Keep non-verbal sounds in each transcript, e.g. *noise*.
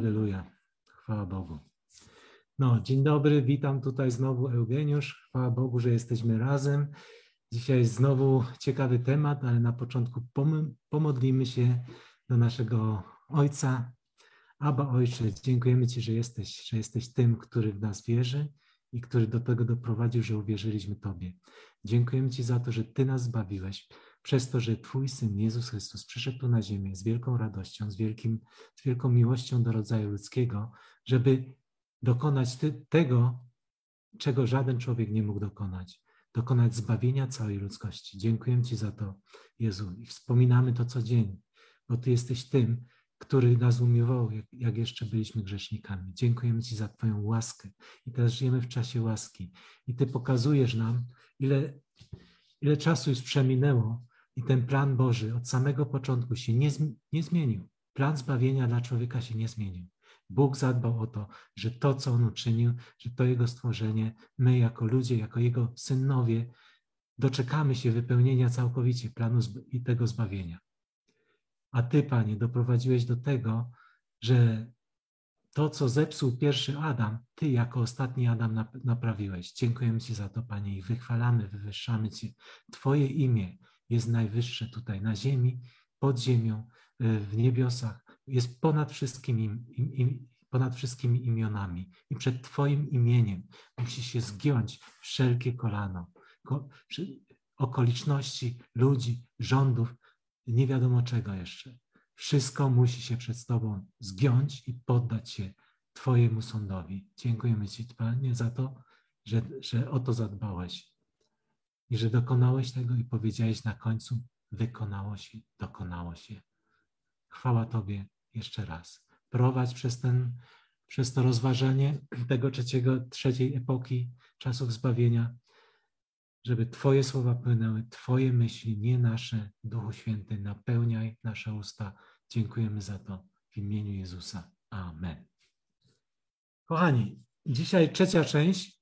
Halleluja. Chwała Bogu. No, dzień dobry, witam tutaj znowu Eugeniusz. Chwała Bogu, że jesteśmy razem. Dzisiaj znowu ciekawy temat, ale na początku pomodlimy się do naszego Ojca. Aba Ojcze, dziękujemy Ci, że jesteś, że jesteś tym, który w nas wierzy i który do tego doprowadził, że uwierzyliśmy Tobie. Dziękujemy Ci za to, że Ty nas zbawiłeś, przez to, że Twój Syn Jezus Chrystus przyszedł tu na ziemię z wielką radością, z, wielkim, z wielką miłością do rodzaju ludzkiego, żeby dokonać ty, tego, czego żaden człowiek nie mógł dokonać. Dokonać zbawienia całej ludzkości. Dziękuję Ci za to, Jezu. I wspominamy to codziennie, bo Ty jesteś tym, który nas umiłował, jak, jak jeszcze byliśmy grzesznikami. Dziękujemy Ci za Twoją łaskę. I teraz żyjemy w czasie łaski. I Ty pokazujesz nam, ile, ile czasu już przeminęło, i ten plan Boży od samego początku się nie, nie zmienił. Plan zbawienia dla człowieka się nie zmienił. Bóg zadbał o to, że to, co On uczynił, że to Jego stworzenie, my jako ludzie, jako Jego synowie, doczekamy się wypełnienia całkowicie planu i tego zbawienia. A Ty, Panie, doprowadziłeś do tego, że to, co zepsuł pierwszy Adam, Ty jako ostatni Adam naprawiłeś. Dziękujemy Ci za to, Panie, i wychwalamy, wywyższamy Cię. Twoje imię jest najwyższe tutaj na ziemi, pod ziemią, e, w niebiosach, jest ponad wszystkimi, im, im, ponad wszystkimi imionami. I przed Twoim imieniem musi się zgiąć wszelkie kolano. Ko, okoliczności, ludzi, rządów, nie wiadomo czego jeszcze. Wszystko musi się przed Tobą zgiąć i poddać się Twojemu sądowi. Dziękujemy Ci, Panie, za to, że, że o to zadbałeś i że dokonałeś tego i powiedziałeś na końcu, wykonało się, dokonało się. Chwała Tobie jeszcze raz. Prowadź przez, ten, przez to rozważanie tego trzeciego, trzeciej epoki czasów zbawienia, żeby Twoje słowa płynęły, Twoje myśli, nie nasze. Duchu Święty, napełniaj nasze usta. Dziękujemy za to w imieniu Jezusa. Amen. Kochani, dzisiaj trzecia część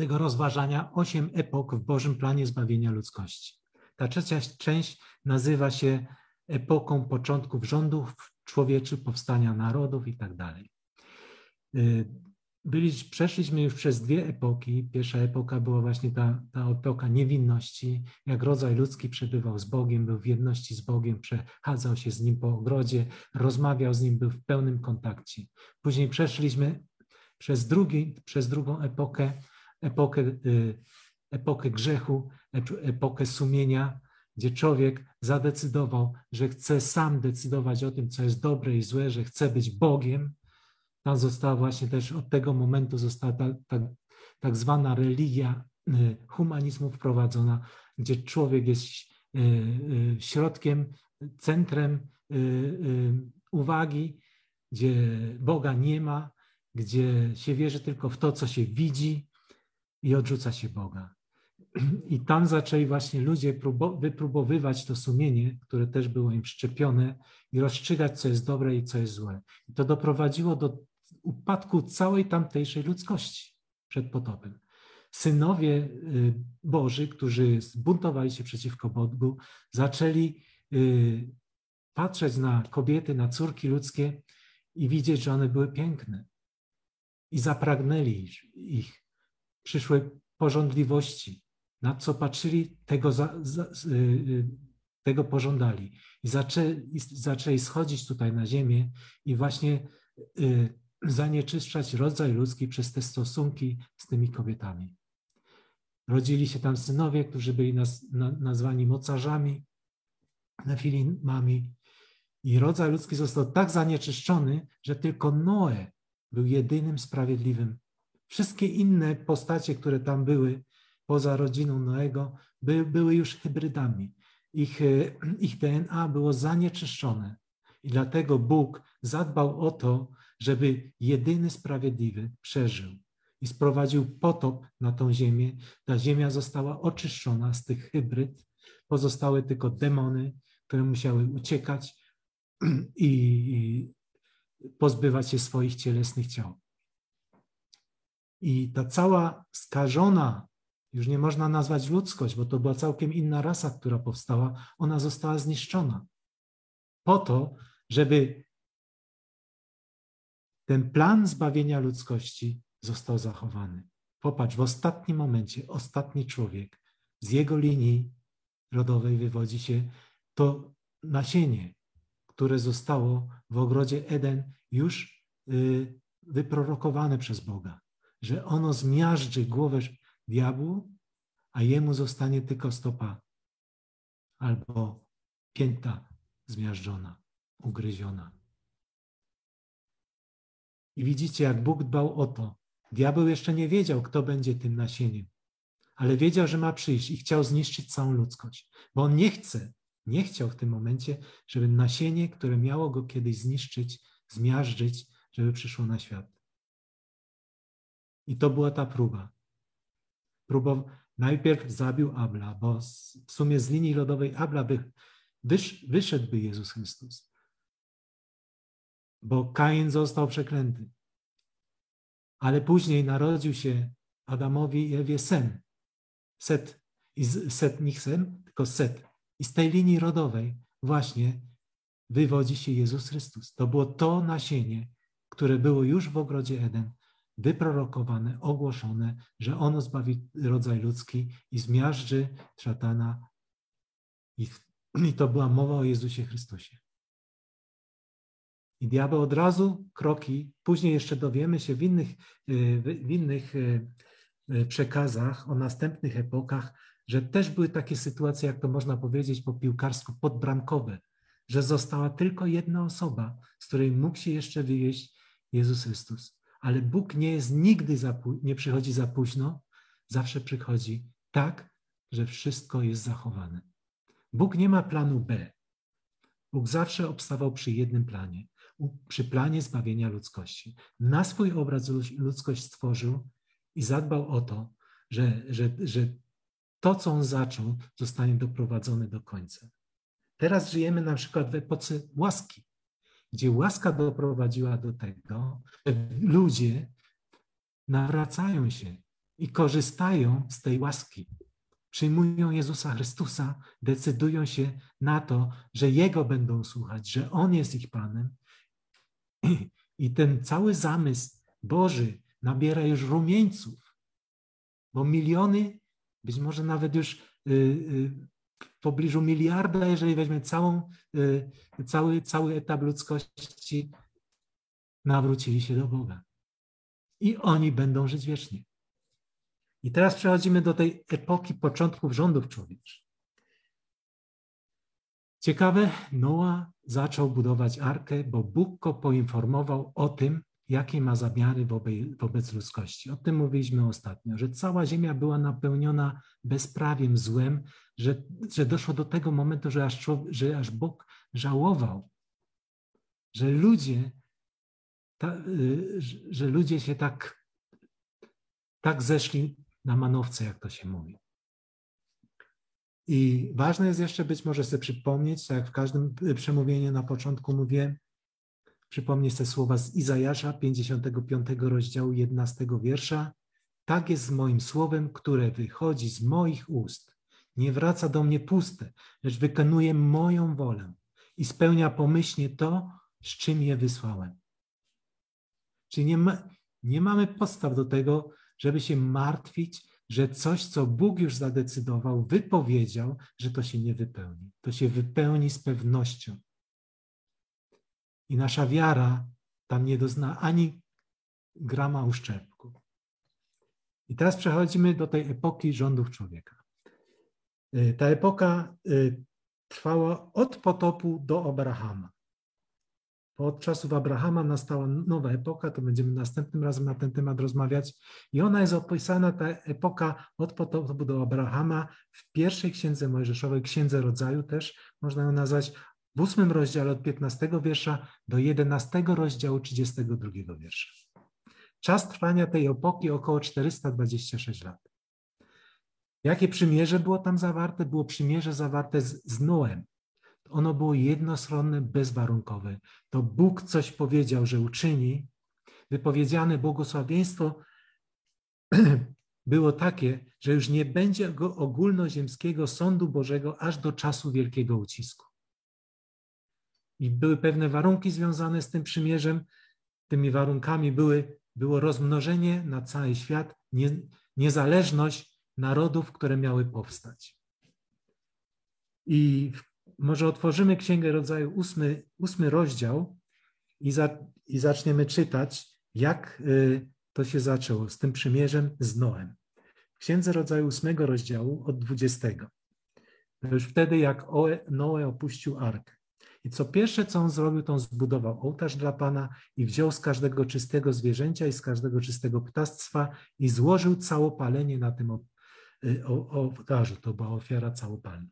tego rozważania osiem epok w Bożym planie zbawienia ludzkości. Ta trzecia część nazywa się epoką początków rządów człowieczy, powstania narodów i tak dalej. Y, byli, przeszliśmy już przez dwie epoki. Pierwsza epoka była właśnie ta, ta epoka niewinności, jak rodzaj ludzki przebywał z Bogiem, był w jedności z Bogiem, przechadzał się z Nim po ogrodzie, rozmawiał z Nim, był w pełnym kontakcie. Później przeszliśmy przez, drugi, przez drugą epokę, epokę, y, epokę grzechu, epokę sumienia, gdzie człowiek zadecydował, że chce sam decydować o tym, co jest dobre i złe, że chce być Bogiem. Tam została właśnie też od tego momentu została ta, ta, tak zwana religia y, humanizmu wprowadzona, gdzie człowiek jest y, środkiem, centrem uwagi, gdzie Boga nie ma, gdzie się wierzy tylko w to, co się widzi, i odrzuca się Boga. *clears throat* I tam zaczęli właśnie ludzie wypróbowywać to sumienie, które też było im szczepione, i rozstrzygać, co jest dobre i co jest złe. I to doprowadziło do upadku całej tamtejszej ludzkości przed potopem. Synowie y, Boży, którzy zbuntowali się przeciwko Bogu, zaczęli y, patrzeć na kobiety, na córki ludzkie i widzieć, że one były piękne. I zapragnęli ich przyszłej porządliwości. Na co patrzyli, tego, za, za, y, y, tego pożądali. I zaczęli, zaczęli schodzić tutaj na ziemię i właśnie y, zanieczyszczać rodzaj ludzki przez te stosunki z tymi kobietami. Rodzili się tam synowie, którzy byli naz, na, nazwani mocarzami, nefilimami. I rodzaj ludzki został tak zanieczyszczony, że tylko Noe był jedynym sprawiedliwym Wszystkie inne postacie, które tam były, poza rodziną Noego, by, były już hybrydami. Ich, e, *clears throat* ich DNA było zanieczyszczone. I dlatego Bóg zadbał o to, żeby jedyny sprawiedliwy przeżył i sprowadził potop na tą ziemię. Ta ziemia została oczyszczona z tych hybryd. Pozostały tylko demony, które musiały uciekać *clears throat* i pozbywać się swoich cielesnych ciał. I ta cała skażona, już nie można nazwać ludzkość, bo to była całkiem inna rasa, która powstała, ona została zniszczona. Po to, żeby ten plan zbawienia ludzkości został zachowany. Popatrz, w ostatnim momencie, ostatni człowiek, z jego linii rodowej wywodzi się to nasienie, które zostało w ogrodzie Eden już y, wyprorokowane przez Boga, że ono zmiażdży głowę diabłu, a jemu zostanie tylko stopa albo pięta zmiażdżona, ugryziona. I widzicie, jak Bóg dbał o to. Diabeł jeszcze nie wiedział, kto będzie tym nasieniem, ale wiedział, że ma przyjść i chciał zniszczyć całą ludzkość, bo on nie chce, nie chciał w tym momencie, żeby nasienie, które miało go kiedyś zniszczyć, zmiażdżyć, żeby przyszło na świat. I to była ta próba. Próba najpierw zabił Abla, bo w sumie z linii rodowej Abla wysz, wyszedłby Jezus Chrystus. Bo Kain został przeklęty. Ale później narodził się Adamowi i Ewie Sem. Set. I Set, nie Sem, tylko Set. I z tej linii rodowej właśnie wywodzi się Jezus Chrystus. To było to nasienie, które było już w ogrodzie Eden, wyprorokowane, ogłoszone, że ono zbawi rodzaj ludzki i zmiażdży szatana. I, I to była mowa o Jezusie Chrystusie. I diabeł od razu kroki, później jeszcze dowiemy się w innych, w innych e, przekazach o następnych epokach, że też były takie sytuacje, jak to można powiedzieć po piłkarsku, podbramkowe, że została tylko jedna osoba, z której mógł się jeszcze wywieźć Jezus Chrystus. Ale Bóg nie jest nigdy, za, nie przychodzi za późno, zawsze przychodzi tak, że wszystko jest zachowane. Bóg nie ma planu B. Bóg zawsze obstawał przy jednym planie, przy planie zbawienia ludzkości. Na swój obraz ludzkość stworzył i zadbał o to, że, że, że to, co on zaczął, zostanie doprowadzone do końca. Teraz żyjemy na przykład w epoce łaski, gdzie łaska doprowadziła do tego, że ludzie nawracają się i korzystają z tej łaski. Przyjmują Jezusa Chrystusa, decydują się na to, że Jego będą słuchać, że On jest ich Panem. I ten cały zamysł Boży nabiera już rumieńców, bo miliony być może nawet już y, y, w pobliżu miliarda, jeżeli weźmiemy całą, y, cały, cały etap ludzkości, nawrócili się do Boga. I oni będą żyć wiecznie. I teraz przechodzimy do tej epoki początków rządów człowieczych. Ciekawe, Noa zaczął budować arkę, bo Bóg go poinformował o tym, jakie ma zamiary wobec ludzkości. O tym mówiliśmy ostatnio, że cała ziemia była napełniona bezprawiem, złem, że, że doszło do tego momentu, że aż, że aż Bóg żałował, że ludzie, ta, y, że ludzie się tak, tak zeszli na manowce, jak to się mówi. I ważne jest jeszcze być może sobie przypomnieć, tak jak w każdym przemówieniu na początku mówię, Przypomnę te słowa z Izajasza 55 rozdziału 11 wiersza. Tak jest z moim słowem, które wychodzi z moich ust. Nie wraca do mnie puste, lecz wykonuje moją wolę i spełnia pomyślnie to, z czym je wysłałem. Czyli nie, ma, nie mamy podstaw do tego, żeby się martwić, że coś, co Bóg już zadecydował, wypowiedział, że to się nie wypełni. To się wypełni z pewnością. I nasza wiara tam nie dozna ani grama uszczerbku. I teraz przechodzimy do tej epoki rządów człowieka. Y, ta epoka y, trwała od potopu do Abrahama. Od czasów Abrahama nastała nowa epoka, to będziemy następnym razem na ten temat rozmawiać. I ona jest opisana, ta epoka od potopu do Abrahama w pierwszej księdze Mojżeszowej, księdze rodzaju też, można ją nazwać, w ósmym rozdziale od 15 wiersza do 11 rozdziału 32 wiersza. Czas trwania tej epoki około 426 lat. Jakie przymierze było tam zawarte? Było przymierze zawarte z, z Noem. Ono było jednostronne, bezwarunkowe. To Bóg coś powiedział, że uczyni. Wypowiedziane błogosławieństwo *clears throat* było takie, że już nie będzie go ogólnoziemskiego sądu Bożego aż do czasu wielkiego ucisku i były pewne warunki związane z tym przymierzem. tymi warunkami były, było rozmnożenie na cały świat, nie, niezależność narodów, które miały powstać. I może otworzymy Księgę Rodzaju, ósmy, ósmy rozdział i, za, i zaczniemy czytać, jak y, to się zaczęło z tym przymierzem z Noem. Księdze Rodzaju ósmego rozdziału od dwudziestego. Już wtedy, jak Noe opuścił arkę. I co pierwsze, co on zrobił, to on zbudował ołtarz dla Pana i wziął z każdego czystego zwierzęcia i z każdego czystego ptactwa i złożył całopalenie na tym y, ołtarzu. To była ofiara całopalna.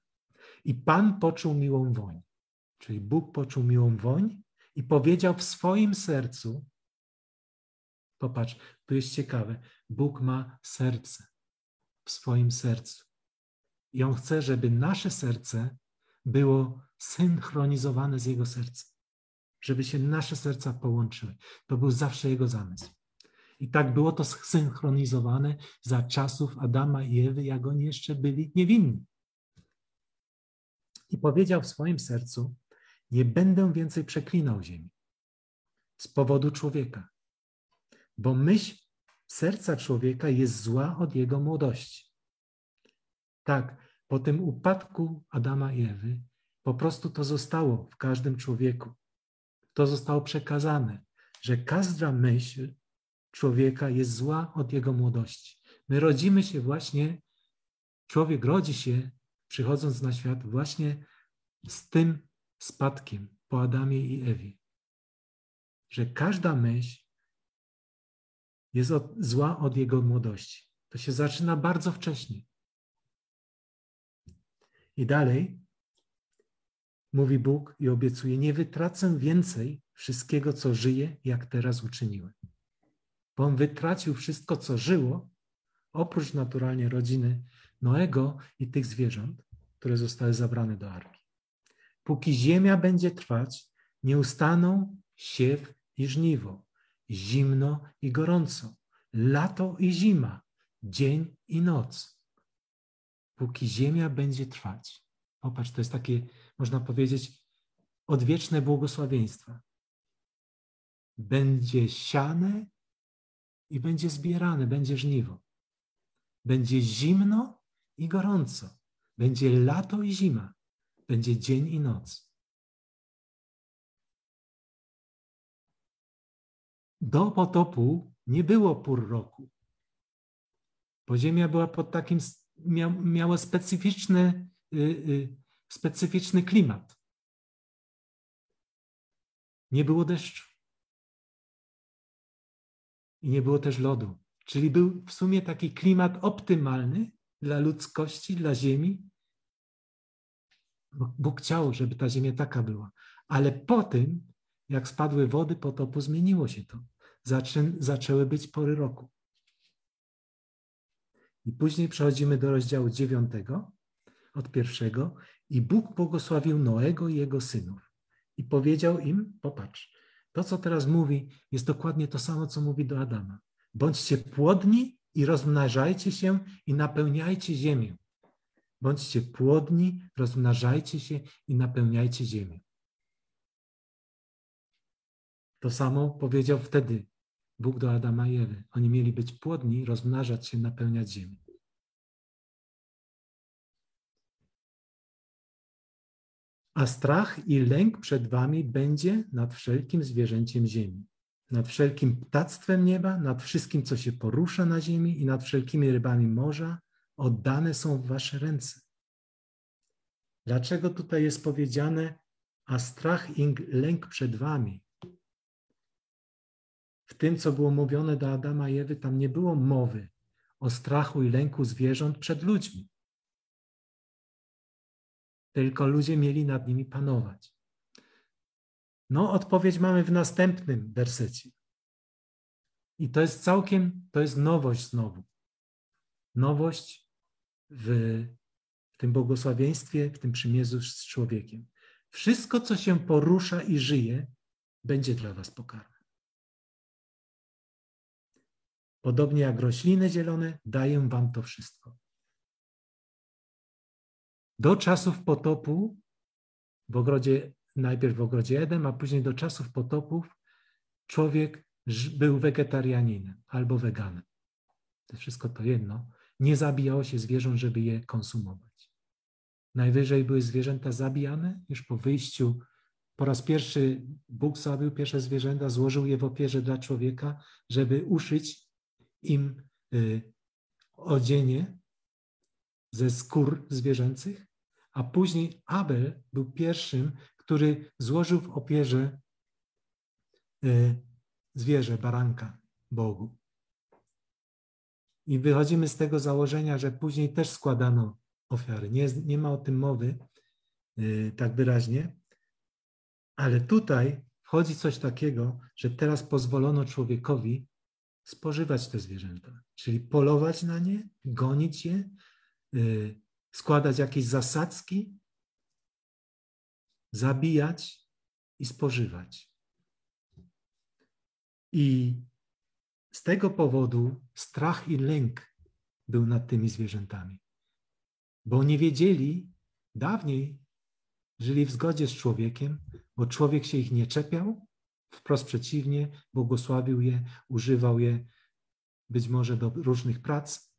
I Pan poczuł miłą woń. Czyli Bóg poczuł miłą woń i powiedział w swoim sercu, popatrz, tu jest ciekawe, Bóg ma serce w swoim sercu. I On chce, żeby nasze serce było synchronizowane z Jego sercem, żeby się nasze serca połączyły. To był zawsze Jego zamysł. I tak było to synchronizowane za czasów Adama i Ewy, jak oni jeszcze byli niewinni. I powiedział w swoim sercu: Nie będę więcej przeklinał ziemi z powodu człowieka, bo myśl serca człowieka jest zła od jego młodości. Tak, po tym upadku Adama i Ewy, po prostu to zostało w każdym człowieku. To zostało przekazane, że każda myśl człowieka jest zła od jego młodości. My rodzimy się właśnie, człowiek rodzi się, przychodząc na świat, właśnie z tym spadkiem po Adamie i Ewie. Że każda myśl jest od, zła od jego młodości. To się zaczyna bardzo wcześnie. I dalej mówi Bóg i obiecuje: Nie wytracę więcej wszystkiego, co żyje, jak teraz uczyniłem. Bo on wytracił wszystko, co żyło, oprócz naturalnie rodziny Noego i tych zwierząt, które zostały zabrane do arki. Póki ziemia będzie trwać, nie ustaną siew i żniwo, zimno i gorąco, lato i zima, dzień i noc. Póki ziemia będzie trwać. Popatrz, to jest takie, można powiedzieć, odwieczne błogosławieństwa. Będzie siane i będzie zbierane, będzie żniwo. Będzie zimno i gorąco. Będzie lato i zima. Będzie dzień i noc. Do potopu nie było pór roku, bo Ziemia była pod takim, miała specyficzny, y, y, specyficzny klimat. Nie było deszczu. I nie było też lodu. Czyli był w sumie taki klimat optymalny dla ludzkości, dla Ziemi. Bóg chciał, żeby ta Ziemia taka była. Ale po tym, jak spadły wody potopu, zmieniło się to. Zaczę, zaczęły być pory roku. I później przechodzimy do rozdziału dziewiątego, od pierwszego. I Bóg błogosławił Noego i jego synów. I powiedział im, popatrz, to co teraz mówi, jest dokładnie to samo, co mówi do Adama. Bądźcie płodni i rozmnażajcie się i napełniajcie ziemię. Bądźcie płodni, rozmnażajcie się i napełniajcie ziemię. To samo powiedział wtedy Bóg do Adama i Ewy. Oni mieli być płodni, rozmnażać się, napełniać ziemię. A strach i lęk przed wami będzie nad wszelkim zwierzęciem ziemi, nad wszelkim ptactwem nieba, nad wszystkim, co się porusza na ziemi i nad wszelkimi rybami morza, oddane są w wasze ręce. Dlaczego tutaj jest powiedziane, a strach i lęk przed wami? W tym, co było mówione do Adama i Ewy, tam nie było mowy o strachu i lęku zwierząt przed ludźmi. Tylko ludzie mieli nad nimi panować. No, odpowiedź mamy w następnym wersecie. I to jest całkiem, to jest nowość znowu. Nowość w, w tym błogosławieństwie, w tym przymierzu z człowiekiem. Wszystko, co się porusza i żyje, będzie dla was pokarmem. Podobnie jak rośliny zielone, daję wam to wszystko. Do czasów potopu, w ogrodzie, najpierw w ogrodzie Edem, a później do czasów potopów, człowiek był wegetarianinem albo weganem. To wszystko to jedno. Nie zabijało się zwierząt, żeby je konsumować. Najwyżej były zwierzęta zabijane już po wyjściu. Po raz pierwszy Bóg zabił pierwsze zwierzęta, złożył je w ofierze dla człowieka, żeby uszyć im y, odzienie ze skór zwierzęcych, a później Abel był pierwszym, który złożył w opierze y, zwierzę, baranka Bogu. I wychodzimy z tego założenia, że później też składano ofiary. Nie, nie ma o tym mowy yy, tak wyraźnie, ale tutaj wchodzi coś takiego, że teraz pozwolono człowiekowi spożywać te zwierzęta, czyli polować na nie, gonić je, yy, składać jakieś zasadzki, zabijać i spożywać. I z tego powodu strach i lęk był nad tymi zwierzętami, bo nie wiedzieli, dawniej żyli w zgodzie z człowiekiem, bo człowiek się ich nie czepiał, wprost przeciwnie, błogosławił je, używał je być może do różnych prac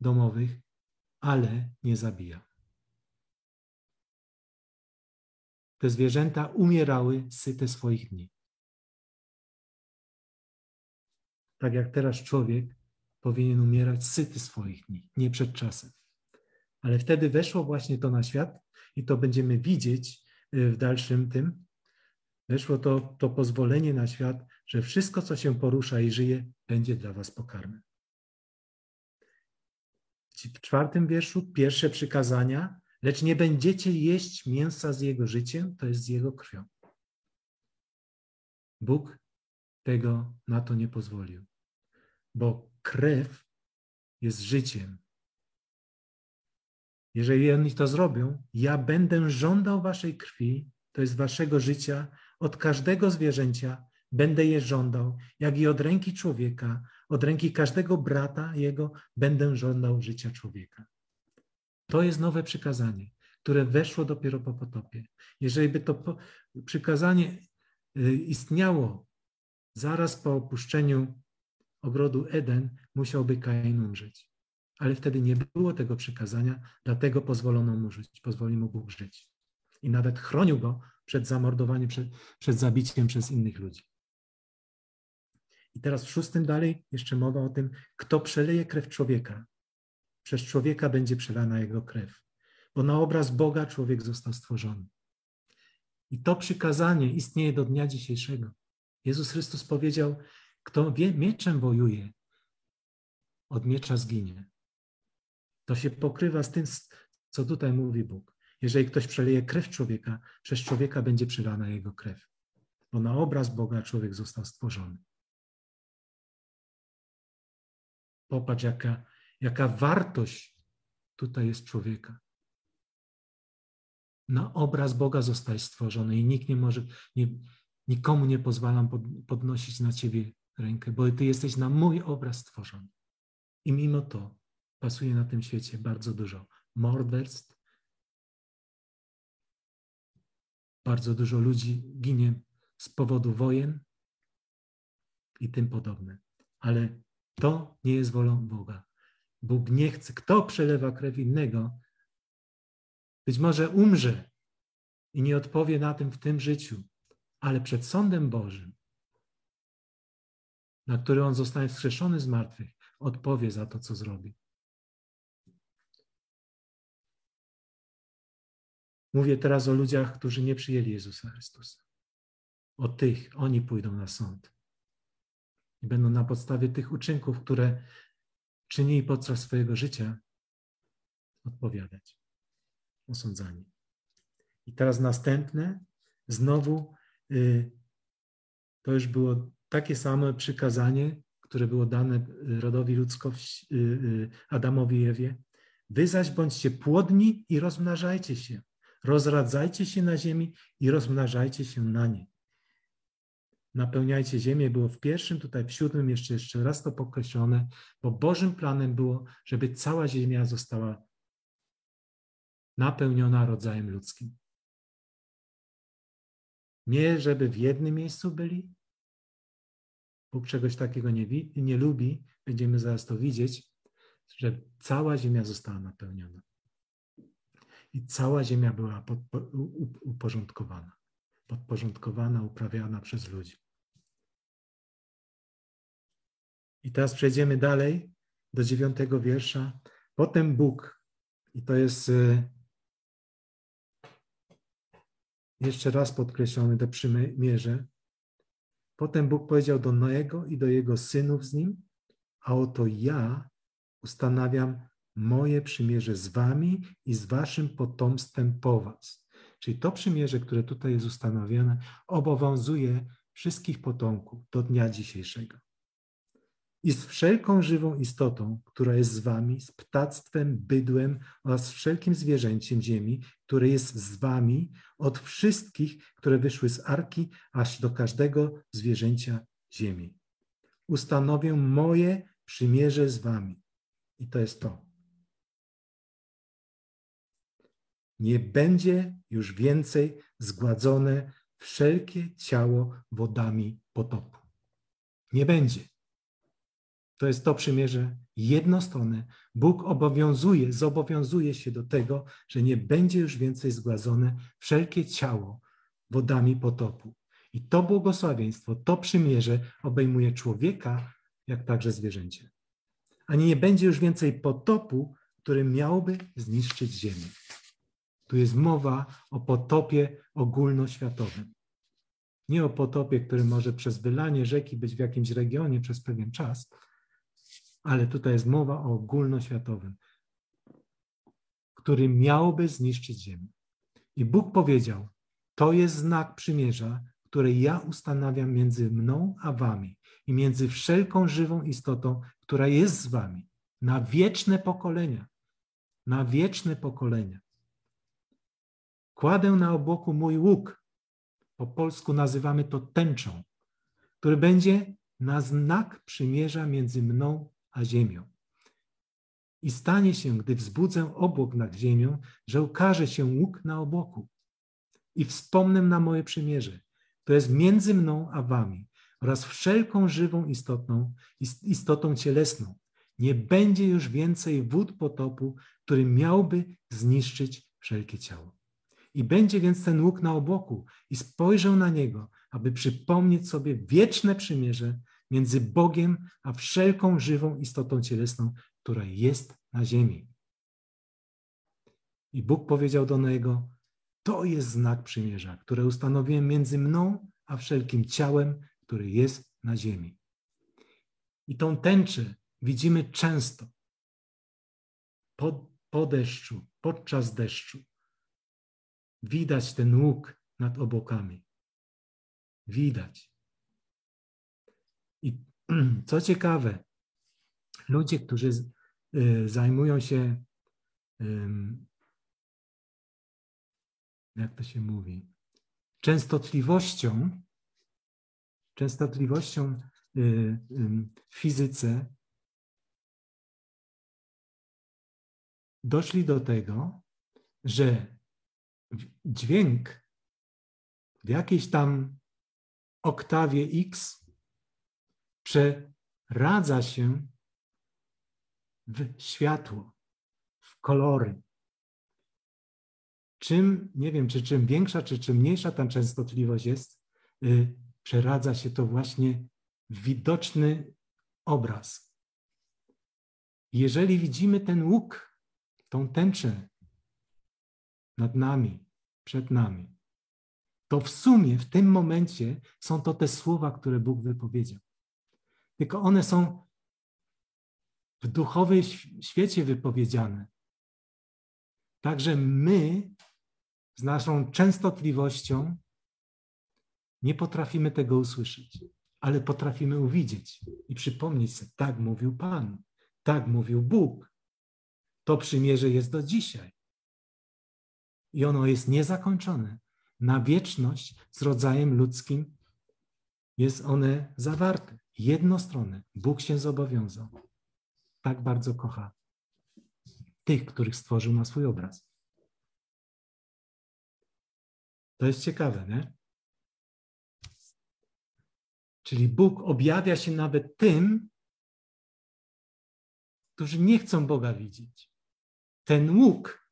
domowych, ale nie zabijał. Te zwierzęta umierały syte swoich dni. tak jak teraz człowiek powinien umierać syty swoich dni, nie przed czasem. Ale wtedy weszło właśnie to na świat i to będziemy widzieć y, w dalszym tym. Weszło to, to pozwolenie na świat, że wszystko, co się porusza i żyje, będzie dla was pokarmem. W czwartym wierszu pierwsze przykazania, lecz nie będziecie jeść mięsa z jego życiem, to jest z jego krwią. Bóg tego na to nie pozwolił. Bo krew jest życiem. Jeżeli oni to zrobią, ja będę żądał waszej krwi, to jest waszego życia, od każdego zwierzęcia będę je żądał, jak i od ręki człowieka, od ręki każdego brata jego będę żądał życia człowieka. To jest nowe przykazanie, które weszło dopiero po potopie. Jeżeli by to przykazanie y, istniało Zaraz po opuszczeniu ogrodu Eden musiałby Kain umrzeć. Ale wtedy nie było tego przykazania, dlatego pozwolono mu żyć, pozwolił mu Bóg żyć. I nawet chronił go przed zamordowaniem, przed, przed zabiciem przez innych ludzi. I teraz w szóstym dalej jeszcze mowa o tym, kto przeleje krew człowieka. Przez człowieka będzie przelana jego krew, bo na obraz Boga człowiek został stworzony. I to przykazanie istnieje do dnia dzisiejszego. Jezus Chrystus powiedział, kto wie, mieczem wojuje, od miecza zginie. To się pokrywa z tym, co tutaj mówi Bóg. Jeżeli ktoś przeleje krew człowieka, przez człowieka będzie przelana jego krew. Bo na obraz Boga człowiek został stworzony. Popatrz, jaka, jaka wartość tutaj jest człowieka. Na obraz Boga zostaje stworzony i nikt nie może, nie, Nikomu nie pozwalam podnosić na ciebie rękę, bo ty jesteś na mój obraz stworzony. I mimo to pasuje na tym świecie bardzo dużo morderstw. Bardzo dużo ludzi ginie z powodu wojen i tym podobne. Ale to nie jest wolą Boga. Bóg nie chce. Kto przelewa krew innego, być może umrze i nie odpowie na tym w tym życiu, ale przed sądem Bożym, na który on zostanie wskrzeszony z martwych, odpowie za to, co zrobi. Mówię teraz o ludziach, którzy nie przyjęli Jezusa Chrystusa. O tych, oni pójdą na sąd. I będą na podstawie tych uczynków, które czynili podczas swojego życia, odpowiadać. Osądzani. I teraz następne, znowu Y, to już było takie samo przykazanie, które było dane rodowi ludzkości, y, y, Adamowi i Ewie. Wy zaś bądźcie płodni i rozmnażajcie się. Rozradzajcie się na ziemi i rozmnażajcie się na niej. Napełniajcie ziemię było w pierwszym, tutaj w siódmym jeszcze, jeszcze raz to podkreślone, bo Bożym planem było, żeby cała ziemia została napełniona rodzajem ludzkim. Nie, żeby w jednym miejscu byli, Bóg czegoś takiego nie, nie lubi, będziemy zaraz to widzieć, że cała ziemia została napełniona. I cała ziemia była uporządkowana, podporządkowana, uprawiana przez ludzi. I teraz przejdziemy dalej do dziewiątego wiersza. Potem Bóg, i to jest y, jeszcze raz podkreślony to przymierze. Potem Bóg powiedział do Noego i do jego synów z nim, a oto ja ustanawiam moje przymierze z wami i z waszym potomstwem po was. Czyli to przymierze, które tutaj jest ustanowione, obowiązuje wszystkich potomków do dnia dzisiejszego i z wszelką żywą istotą, która jest z wami, z ptactwem, bydłem oraz wszelkim zwierzęciem ziemi, które jest z wami, od wszystkich, które wyszły z arki, aż do każdego zwierzęcia ziemi. Ustanowię moje przymierze z wami. I to jest to. Nie będzie już więcej zgładzone wszelkie ciało wodami potopu. Nie będzie. To jest to przymierze jednostronne. Bóg obowiązuje, zobowiązuje się do tego, że nie będzie już więcej zgładzone wszelkie ciało wodami potopu. I to błogosławieństwo, to przymierze obejmuje człowieka, jak także zwierzęcie. Ani nie będzie już więcej potopu, który miałby zniszczyć ziemię. Tu jest mowa o potopie ogólnoświatowym. Nie o potopie, który może przez wylanie rzeki być w jakimś regionie przez pewien czas, ale tutaj jest mowa o ogólnoświatowym, który miałby zniszczyć ziemię. I Bóg powiedział: To jest znak przymierza, które ja ustanawiam między mną a wami i między wszelką żywą istotą, która jest z wami, na wieczne pokolenia. Na wieczne pokolenia. Kładę na obłoku mój łuk, po polsku nazywamy to tęczą, który będzie na znak przymierza między mną a ziemią. I stanie się, gdy wzbudzę obłok nad ziemią, że ukaże się łuk na obłoku. I wspomnę na moje przymierze, to jest między mną a wami oraz wszelką żywą istotną, istotą cielesną. Nie będzie już więcej wód potopu, który miałby zniszczyć wszelkie ciało. I będzie więc ten łuk na obłoku i spojrzę na niego, aby przypomnieć sobie wieczne przymierze, między Bogiem a wszelką żywą istotą cielesną, która jest na ziemi. I Bóg powiedział do Noego, to jest znak przymierza, które ustanowiłem między mną a wszelkim ciałem, które jest na ziemi. I tą tęczę widzimy często po, po deszczu, podczas deszczu. Widać ten łuk nad obłokami. Widać. *clears throat* Co ciekawe, ludzie, którzy y, zajmują się, jak to się mówi, częstotliwością, częstotliwością y, w fizyce, doszli do tego, że dźwięk w jakiejś tam oktawie X przeradza się w światło, w kolory. Czym, nie wiem, czy czym większa, czy czym mniejsza ta częstotliwość jest, yy, przeradza się to właśnie w widoczny obraz. Jeżeli widzimy ten łuk, tą tęczę nad nami, przed nami, to w sumie w tym momencie są to te słowa, które Bóg wypowiedział tylko one są w duchowej świecie wypowiedziane. Także my z naszą częstotliwością nie potrafimy tego usłyszeć, ale potrafimy uwidzieć i przypomnieć sobie, tak mówił Pan, tak mówił Bóg. To przymierze jest do dzisiaj. I ono jest niezakończone. Na wieczność z rodzajem ludzkim jest one zawarte jednostronne. Bóg się zobowiązał. Tak bardzo kocha tych, których stworzył na swój obraz. To jest ciekawe, nie? Czyli Bóg objawia się nawet tym, którzy nie chcą Boga widzieć. Ten łuk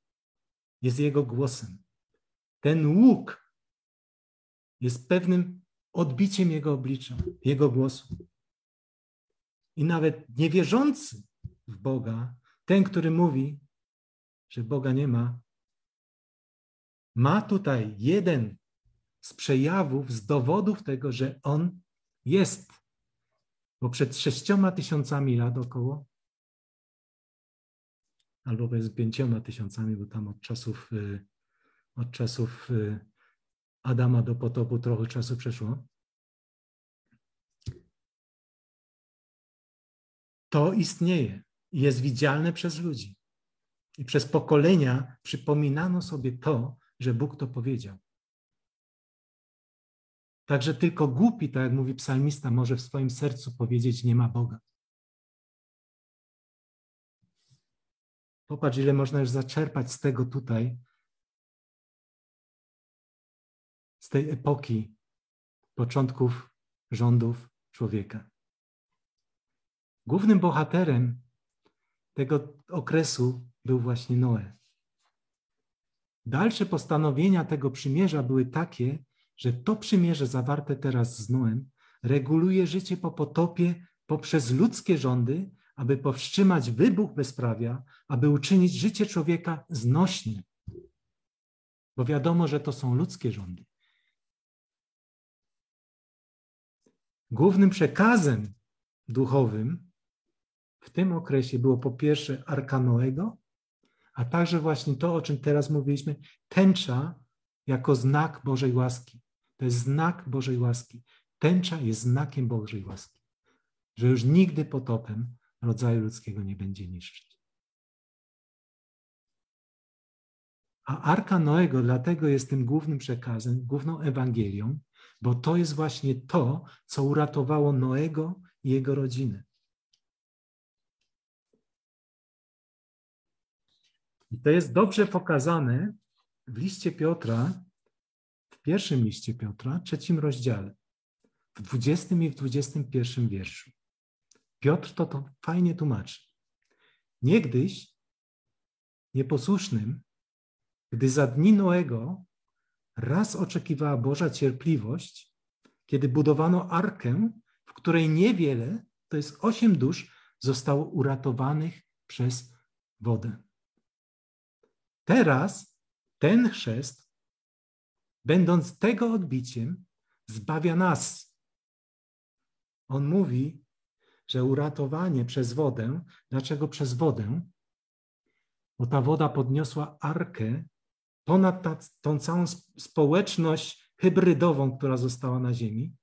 jest Jego głosem. Ten łuk jest pewnym odbiciem Jego oblicza, Jego głosu. I nawet niewierzący w Boga, ten, który mówi, że Boga nie ma, ma tutaj jeden z przejawów, z dowodów tego, że On jest. Bo przed sześcioma tysiącami lat około, albo bez pięcioma tysiącami, bo tam od czasów, y, od czasów y, Adama do potopu trochę czasu przeszło. To istnieje i jest widzialne przez ludzi. I przez pokolenia przypominano sobie to, że Bóg to powiedział. Także tylko głupi, tak jak mówi psalmista, może w swoim sercu powiedzieć: Nie ma Boga. Popatrz, ile można już zaczerpać z tego tutaj, z tej epoki początków rządów człowieka. Głównym bohaterem tego okresu był właśnie Noe. Dalsze postanowienia tego przymierza były takie, że to przymierze zawarte teraz z Noem reguluje życie po potopie poprzez ludzkie rządy, aby powstrzymać wybuch bezprawia, aby uczynić życie człowieka znośnym. Bo wiadomo, że to są ludzkie rządy. Głównym przekazem duchowym w tym okresie było po pierwsze Arka Noego, a także właśnie to, o czym teraz mówiliśmy, tęcza jako znak Bożej łaski. To jest znak Bożej łaski. Tęcza jest znakiem Bożej łaski, że już nigdy potopem rodzaju ludzkiego nie będzie niszczyć. A Arka Noego dlatego jest tym głównym przekazem, główną Ewangelią, bo to jest właśnie to, co uratowało Noego i jego rodzinę. I to jest dobrze pokazane w liście Piotra, w pierwszym liście Piotra, trzecim rozdziale, w 20 i w 21 wierszu. Piotr to, to fajnie tłumaczy. Niegdyś nieposłusznym, gdy za dni Noego raz oczekiwała Boża cierpliwość, kiedy budowano arkę, w której niewiele, to jest osiem dusz, zostało uratowanych przez wodę. Teraz ten chrzest, będąc tego odbiciem, zbawia nas. On mówi, że uratowanie przez wodę, dlaczego przez wodę? Bo ta woda podniosła arkę ponad ta, tą całą społeczność hybrydową, która została na Ziemi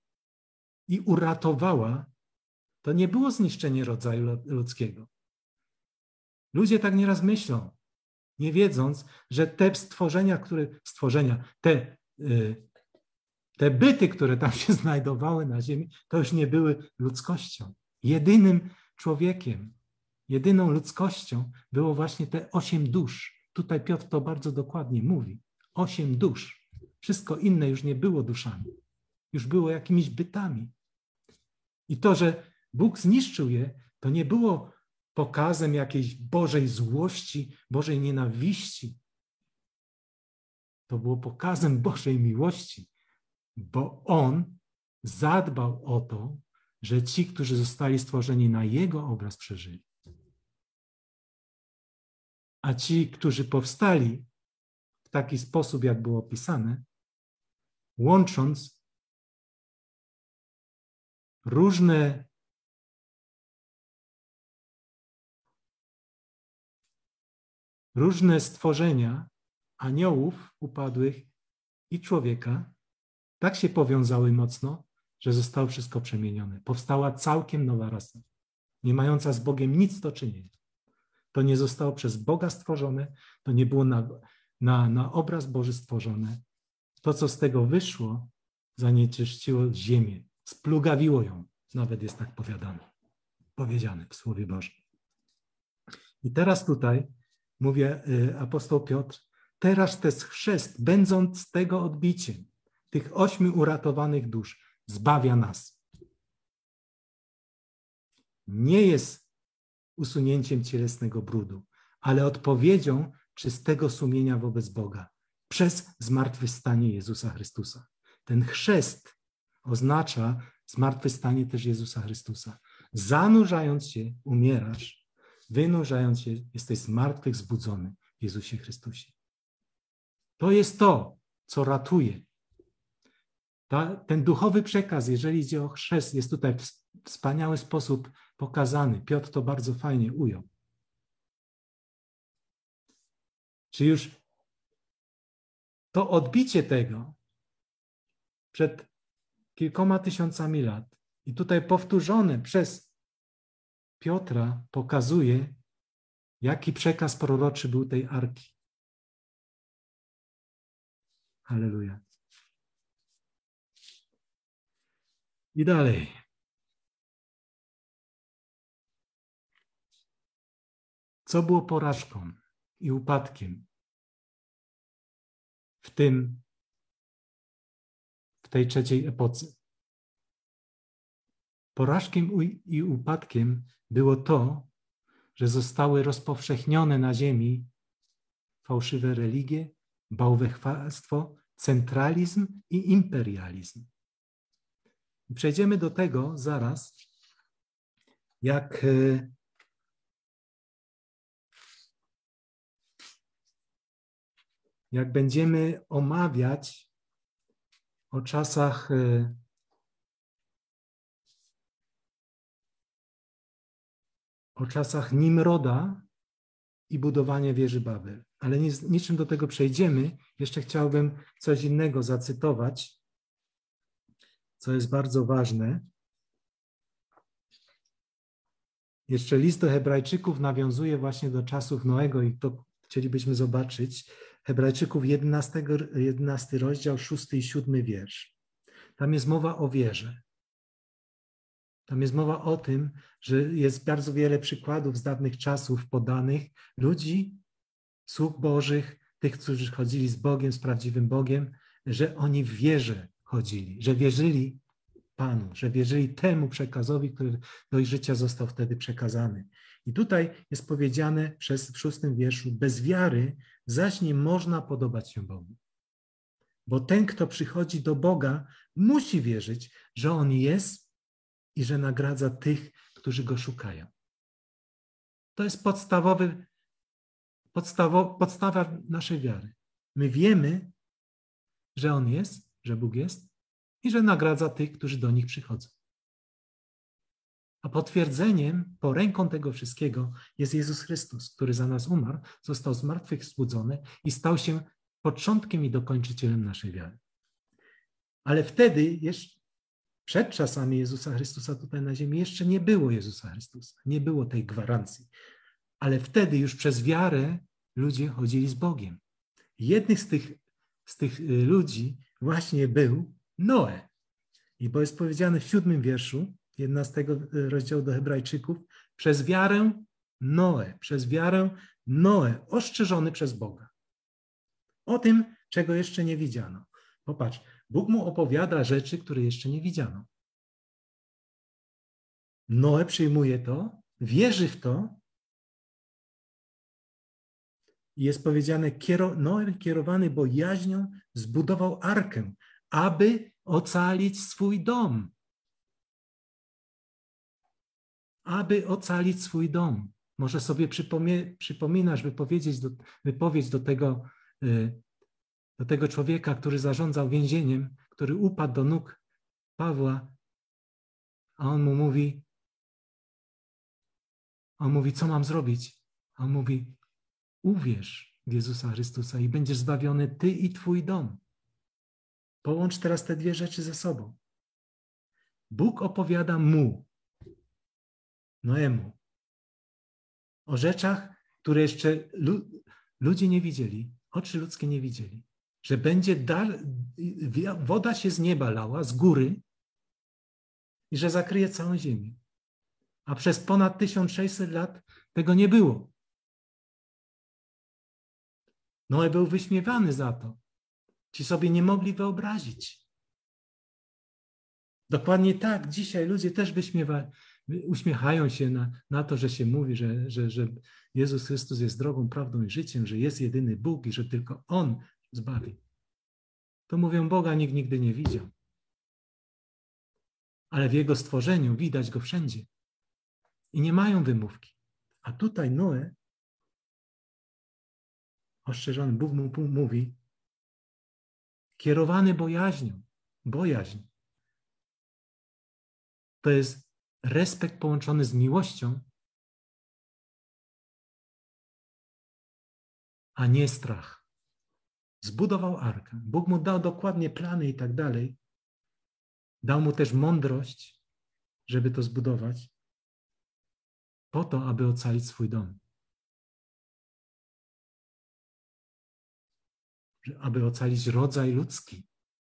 i uratowała. To nie było zniszczenie rodzaju ludzkiego. Ludzie tak nieraz myślą, nie wiedząc, że te stworzenia, które, stworzenia, te, y, te byty, które tam się *laughs* znajdowały na ziemi, to już nie były ludzkością. Jedynym człowiekiem, jedyną ludzkością było właśnie te osiem dusz. Tutaj Piotr to bardzo dokładnie mówi. Osiem dusz. Wszystko inne już nie było duszami. Już było jakimiś bytami. I to, że Bóg zniszczył je, to nie było pokazem jakiejś Bożej złości, Bożej nienawiści. To było pokazem Bożej miłości, bo On zadbał o to, że ci, którzy zostali stworzeni na Jego obraz, przeżyli. A ci, którzy powstali w taki sposób, jak było opisane, łącząc różne różne stworzenia, aniołów upadłych i człowieka, tak się powiązały mocno, że zostało wszystko przemienione. Powstała całkiem nowa rasa, nie mająca z Bogiem nic do czynienia. To nie zostało przez Boga stworzone, to nie było na, na, na obraz Boży stworzone. To, co z tego wyszło, zanieczyściło ziemię, splugawiło ją. Nawet jest tak powiadane, powiedziane w Słowie Bożym. I teraz tutaj mówię y, apostoł Piotr, teraz ten chrzest, będąc tego odbiciem, tych ośmiu uratowanych dusz, zbawia nas. nie jest usunięciem cielesnego brudu, ale odpowiedzią czystego sumienia wobec Boga przez zmartwychwstanie Jezusa Chrystusa. Ten chrzest oznacza zmartwychwstanie też Jezusa Chrystusa. Zanurzając się, umierasz, wynurzając się, jesteś zmartwych zbudzony w Jezusie Chrystusie. To jest to, co ratuje. Ta, ten duchowy przekaz, jeżeli idzie o chrzest, jest tutaj w wspaniały sposób pokazany. Piotr to bardzo fajnie ujął. Czy już to odbicie tego przed kilkoma tysiącami lat i tutaj powtórzone przez Piotra pokazuje, jaki przekaz proroczy był tej arki. Halleluja. I dalej. Co było porażką i upadkiem w tym, w tej trzeciej epoce? Porażkiem i upadkiem było to, że zostały rozpowszechnione na ziemi fałszywe religie, bałwechwalstwo, centralizm i imperializm. Przejdziemy do tego zaraz, jak e, jak będziemy omawiać o czasach o czasach Nimroda i budowania wieży Babel. Ale niczym do tego przejdziemy. Jeszcze chciałbym coś innego zacytować, co jest bardzo ważne. Jeszcze list do Hebrajczyków nawiązuje właśnie do czasów Noego i to chcielibyśmy zobaczyć. Hebrajczyków 11, 11 rozdział, 6 i 7 wiersz. Tam jest mowa o wierze. Tam jest mowa o tym, że jest bardzo wiele przykładów z dawnych czasów podanych ludzi, sług Bożych, tych, którzy chodzili z Bogiem, z prawdziwym Bogiem, że oni w wierze chodzili, że wierzyli Panu, że wierzyli temu przekazowi, który do ich życia został wtedy przekazany. I tutaj jest powiedziane przez w szóstym wierszu, bez wiary zaś nie można podobać się Bogu. Bo ten, kto przychodzi do Boga, musi wierzyć, że On jest i że nagradza tych, którzy Go szukają. To jest podstawowy, podstawo, podstawa naszej wiary. My wiemy, że On jest, że Bóg jest i że nagradza tych, którzy do nich przychodzą. A potwierdzeniem, poręką tego wszystkiego jest Jezus Chrystus, który za nas umarł, został z martwych zbudzony i stał się początkiem i dokończycielem naszej wiary. Ale wtedy, jeszcze przed czasami Jezusa Chrystusa tutaj na ziemi, jeszcze nie było Jezusa Chrystusa, nie było tej gwarancji. Ale wtedy już przez wiarę ludzie chodzili z Bogiem. Jednych z tych, z tych y, ludzi właśnie był Noe. I bo jest powiedziane w siódmym wierszu 11 rozdziału do Hebrajczyków, przez wiarę Noe, przez wiarę Noe, ostrzeżony przez Boga. O tym, czego jeszcze nie widziano. Popatrz, Bóg mu opowiada rzeczy, które jeszcze nie widziano. Noe przyjmuje to, wierzy w to. Jest powiedziane, Noe kierowany bojaźnią zbudował arkę, aby ocalić swój dom. Aby ocalić swój dom. Może sobie przypominasz wypowiedzieć do, wypowiedź do tego, y, do tego człowieka, który zarządzał więzieniem, który upadł do nóg Pawła, a on mu mówi, on mówi, co mam zrobić? A on mówi, uwierz w Jezusa Chrystusa i będziesz zbawiony ty i twój dom. Połącz teraz te dwie rzeczy ze sobą. Bóg opowiada mu, Noemu, o rzeczach, które jeszcze ludzie nie widzieli, oczy ludzkie nie widzieli. Że będzie woda się z nieba lała, z góry i że zakryje całą ziemię. A przez ponad 1600 lat tego nie było. Noe był wyśmiewany za to. Ci sobie nie mogli wyobrazić. Dokładnie tak, dzisiaj ludzie też wyśmiewają. uśmiechają się na, na to, że się mówi, że, że, że Jezus Chrystus jest drogą, prawdą i życiem, że jest jedyny Bóg i że tylko On zbawi. To mówią, Boga nikt nigdy nie widział. Ale w Jego stworzeniu widać Go wszędzie. I nie mają wymówki. A tutaj Noe, ostrzeżony, Bóg mu mówi, kierowany bojaźnią, bojaźń. To jest respekt połączony z miłością, a nie strach. Zbudował arkę. Bóg mu dał dokładnie plany i tak dalej. Dał mu też mądrość, żeby to zbudować, po to, aby ocalić swój dom. Aby ocalić rodzaj ludzki.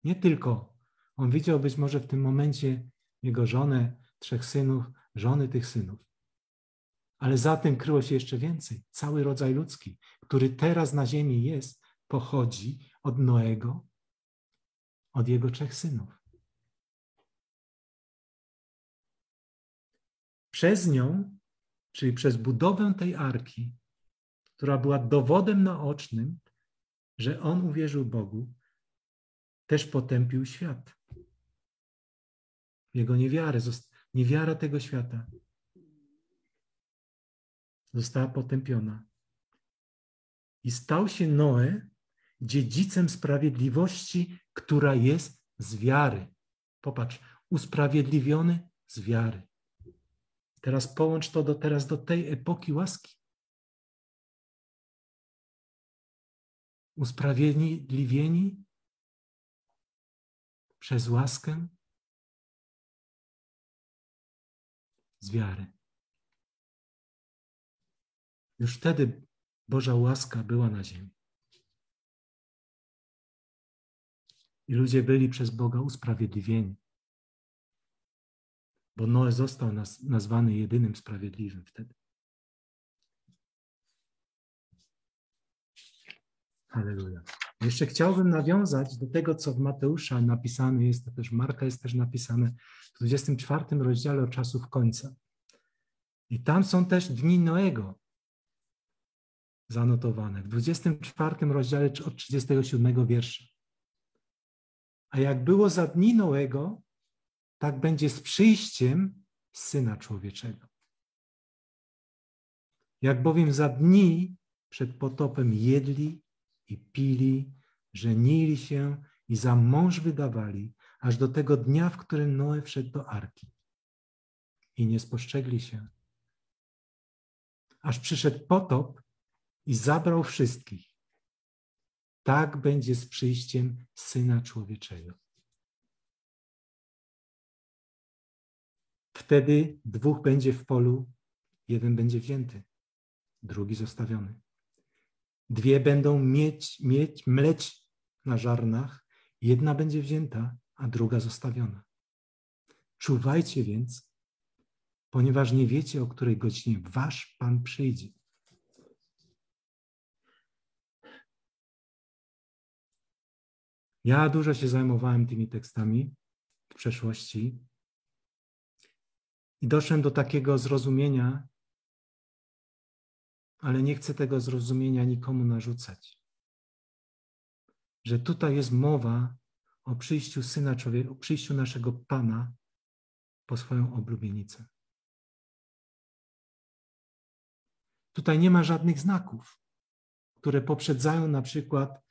Nie tylko. On widział być może w tym momencie jego żonę, trzech synów, żony tych synów. Ale za tym kryło się jeszcze więcej. Cały rodzaj ludzki, który teraz na ziemi jest, pochodzi od Noego, od jego trzech synów. Przez nią, czyli przez budowę tej arki, która była dowodem naocznym, że on uwierzył Bogu, też potępił świat. Jego niewiarę, niewiara tego świata została potępiona. I stał się Noe dziedzicem sprawiedliwości, która jest z wiary. Popatrz, usprawiedliwiony z wiary. Teraz połącz to do, teraz do tej epoki łaski. Usprawiedliwieni przez łaskę z wiary. Już wtedy Boża łaska była na ziemi. I ludzie byli przez Boga usprawiedliwieni. Bo Noe został nazwany jedynym sprawiedliwym wtedy. Halleluja. Jeszcze chciałbym nawiązać do tego, co w Mateusza napisane jest, to też Marka jest też napisane w 24 rozdziale o czasów końca. I tam są też dni Noego zanotowane. W 24 rozdziale od 37 wiersza. A jak było za dni Noego, tak będzie z przyjściem Syna Człowieczego. Jak bowiem za dni przed potopem jedli i pili, żenili się i za mąż wydawali, aż do tego dnia, w którym Noe wszedł do arki. I nie spostrzegli się. Aż przyszedł potop i zabrał wszystkich. Tak będzie z przyjściem Syna Człowieczego. Wtedy dwóch będzie w polu, jeden będzie wzięty, drugi zostawiony. Dwie będą mieć, mieć, mleć na żarnach, jedna będzie wzięta, a druga zostawiona. Czuwajcie więc, ponieważ nie wiecie, o której godzinie wasz Pan przyjdzie. Ja dużo się zajmowałem tymi tekstami w przeszłości i doszedłem do takiego zrozumienia, ale nie chcę tego zrozumienia nikomu narzucać. Że tutaj jest mowa o przyjściu Syna Człowieka, o przyjściu naszego Pana po swoją oblubienicę. Tutaj nie ma żadnych znaków, które poprzedzają na przykład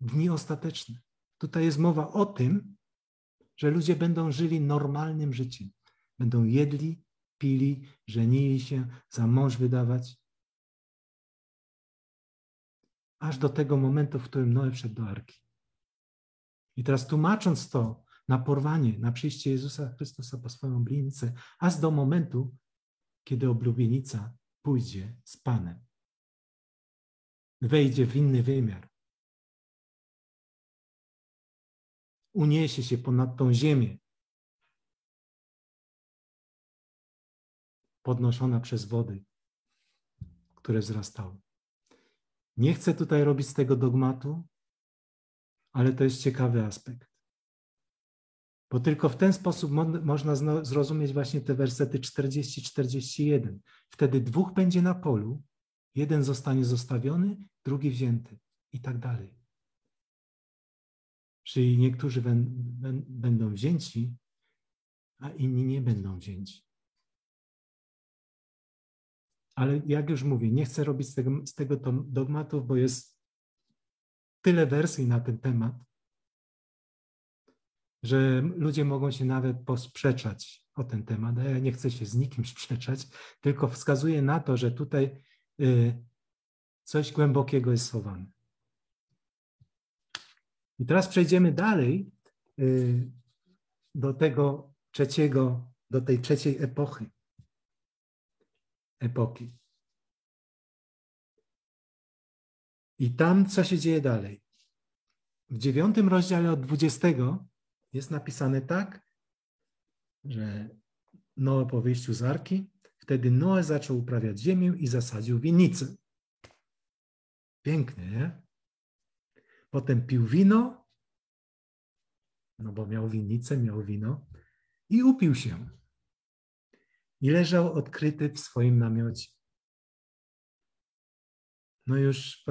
dni ostateczne. Tutaj jest mowa o tym, że ludzie będą żyli normalnym życiem. Będą jedli, pili, żenili się, za mąż wydawać, aż do tego momentu, w którym Noe wszedł do arki. I teraz tłumacząc to na porwanie, na przyjście Jezusa Chrystusa po swoją oblubienicę, aż do momentu, kiedy oblubienica pójdzie z Panem. Wejdzie w inny wymiar. Uniesie się ponad tą ziemię. Podnoszona przez wody, które wzrastały. Nie chcę tutaj robić z tego dogmatu, ale to jest ciekawy aspekt. Bo tylko w ten sposób mo można zrozumieć właśnie te wersety 40-41. Wtedy dwóch będzie na polu, jeden zostanie zostawiony, drugi wzięty i tak dalej. Czyli niektórzy będą wzięci, a inni nie będą wzięci. Ale jak już mówię, nie chcę robić z tego, z tego dogmatów, bo jest tyle wersji na ten temat, że ludzie mogą się nawet posprzeczać o ten temat. Ja nie chcę się z nikim *laughs* sprzeczać, tylko wskazuję na to, że tutaj y, coś głębokiego jest schowane. I teraz przejdziemy dalej y, do tego trzeciego, do tej trzeciej epochy. Epoki. I tam co się dzieje dalej? W dziewiątym rozdziale od dwudziestego jest napisane tak, że Noe po wyjściu z arki, wtedy Noe zaczął uprawiać ziemię i zasadził winnicę. Pięknie, nie? Potem pił wino, no bo miał winnicę, miał wino i upił się. I leżał odkryty w swoim namiocie. No już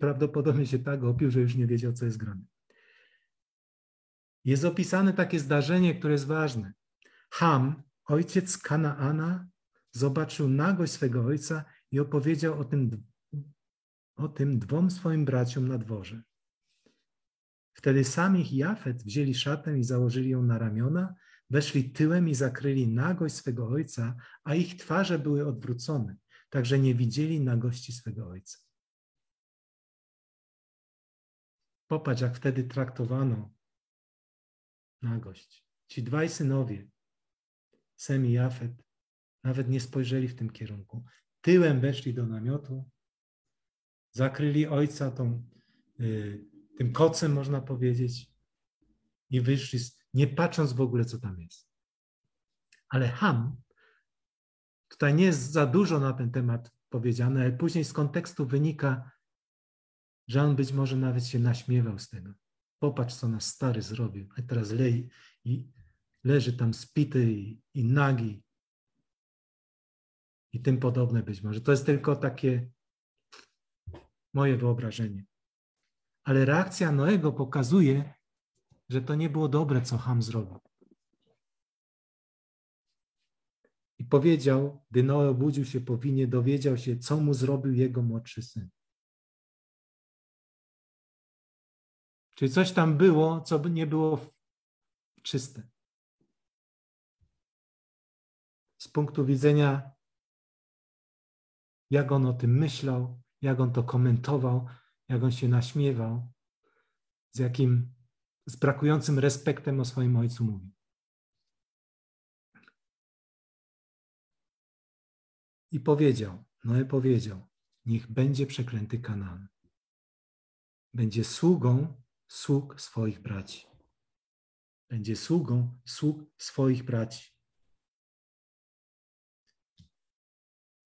prawdopodobnie się tak opił, że już nie wiedział, co jest grane. Jest opisane takie zdarzenie, które jest ważne. Ham, ojciec Kanaana, zobaczył nagość swego ojca i opowiedział o tym, o tym dwom swoim braciom na dworze. Wtedy sam ich Jafet wzięli szatę i założyli ją na ramiona, weszli tyłem i zakryli nagość swego ojca, a ich twarze były odwrócone, także nie widzieli nagości swego ojca. Popatrz, jak wtedy traktowano nagość. Ci dwaj synowie, Sem i Jafet, nawet nie spojrzeli w tym kierunku. Tyłem weszli do namiotu, zakryli ojca tą, y, tym kocem, można powiedzieć, i wyszli, nie patrząc w ogóle, co tam jest. Ale Ham, tutaj nie jest za dużo na ten temat powiedziane, ale później z kontekstu wynika, że on być może nawet się naśmiewał z tego. Popatrz, co nasz stary zrobił. A teraz lej i leży tam spity i, i nagi. I tym podobne być może. To jest tylko takie moje wyobrażenie. Ale reakcja Noego pokazuje, że to nie było dobre, co Ham zrobił. I powiedział, gdy Noe obudził się po winie, dowiedział się, co mu zrobił jego młodszy syn. Czyli coś tam było, co by nie było czyste. Z punktu widzenia, jak on o tym myślał, jak on to komentował, jak on się naśmiewał, z jakim, z brakującym respektem o swoim ojcu mówi. I powiedział, Noe powiedział, niech będzie przeklęty Kanaan. Będzie sługą sług swoich braci. Będzie sługą sług swoich braci.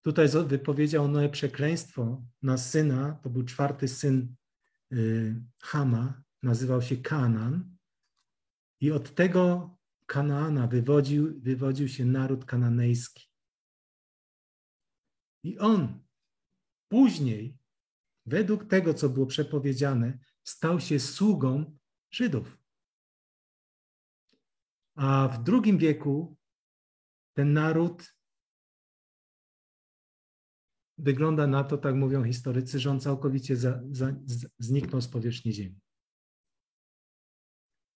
Tutaj wypowiedział Noe przekleństwo na syna, to był czwarty syn y, Hama, nazywał się Kanan. I od tego Kanaana wywodził, wywodził się naród kananejski. I on później, według tego, co było przepowiedziane, stał się sługą Żydów. A w drugim wieku ten naród wygląda na to, tak mówią historycy, że on całkowicie za, za, zniknął z powierzchni ziemi.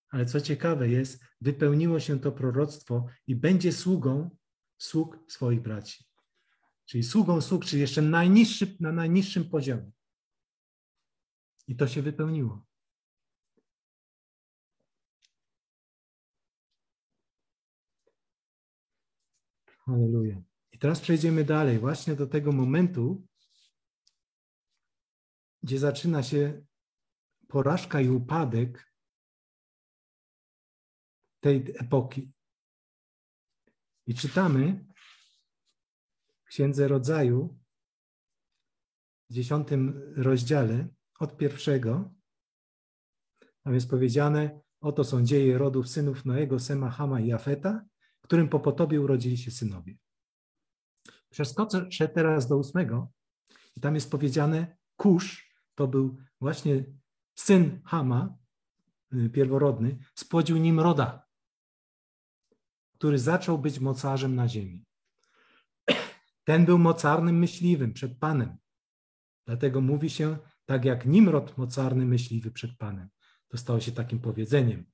Ale co ciekawe jest, wypełniło się to proroctwo i będzie sługą sług swoich braci. Czyli sługą sług, czyli jeszcze najniższy, na najniższym poziomie. I to się wypełniło. Halleluja. I teraz przejdziemy dalej, właśnie do tego momentu, gdzie zaczyna się porażka i upadek tej epoki. I czytamy w Księdze Rodzaju, w dziesiątym rozdziale, od pierwszego, tam jest powiedziane, Oto są dzieje rodów synów Noego, Sema, Hama i Jafeta, którym po potobie urodzili się synowie. Przeskoczę teraz do ósmego i tam jest powiedziane, Kusz to był właśnie syn Hama, y, pierworodny, spłodził Nimroda, który zaczął być mocarzem na ziemi. Ten był mocarnym myśliwym przed Panem. Dlatego mówi się, tak jak Nimrod mocarny myśliwy przed Panem. To stało się takim powiedzeniem,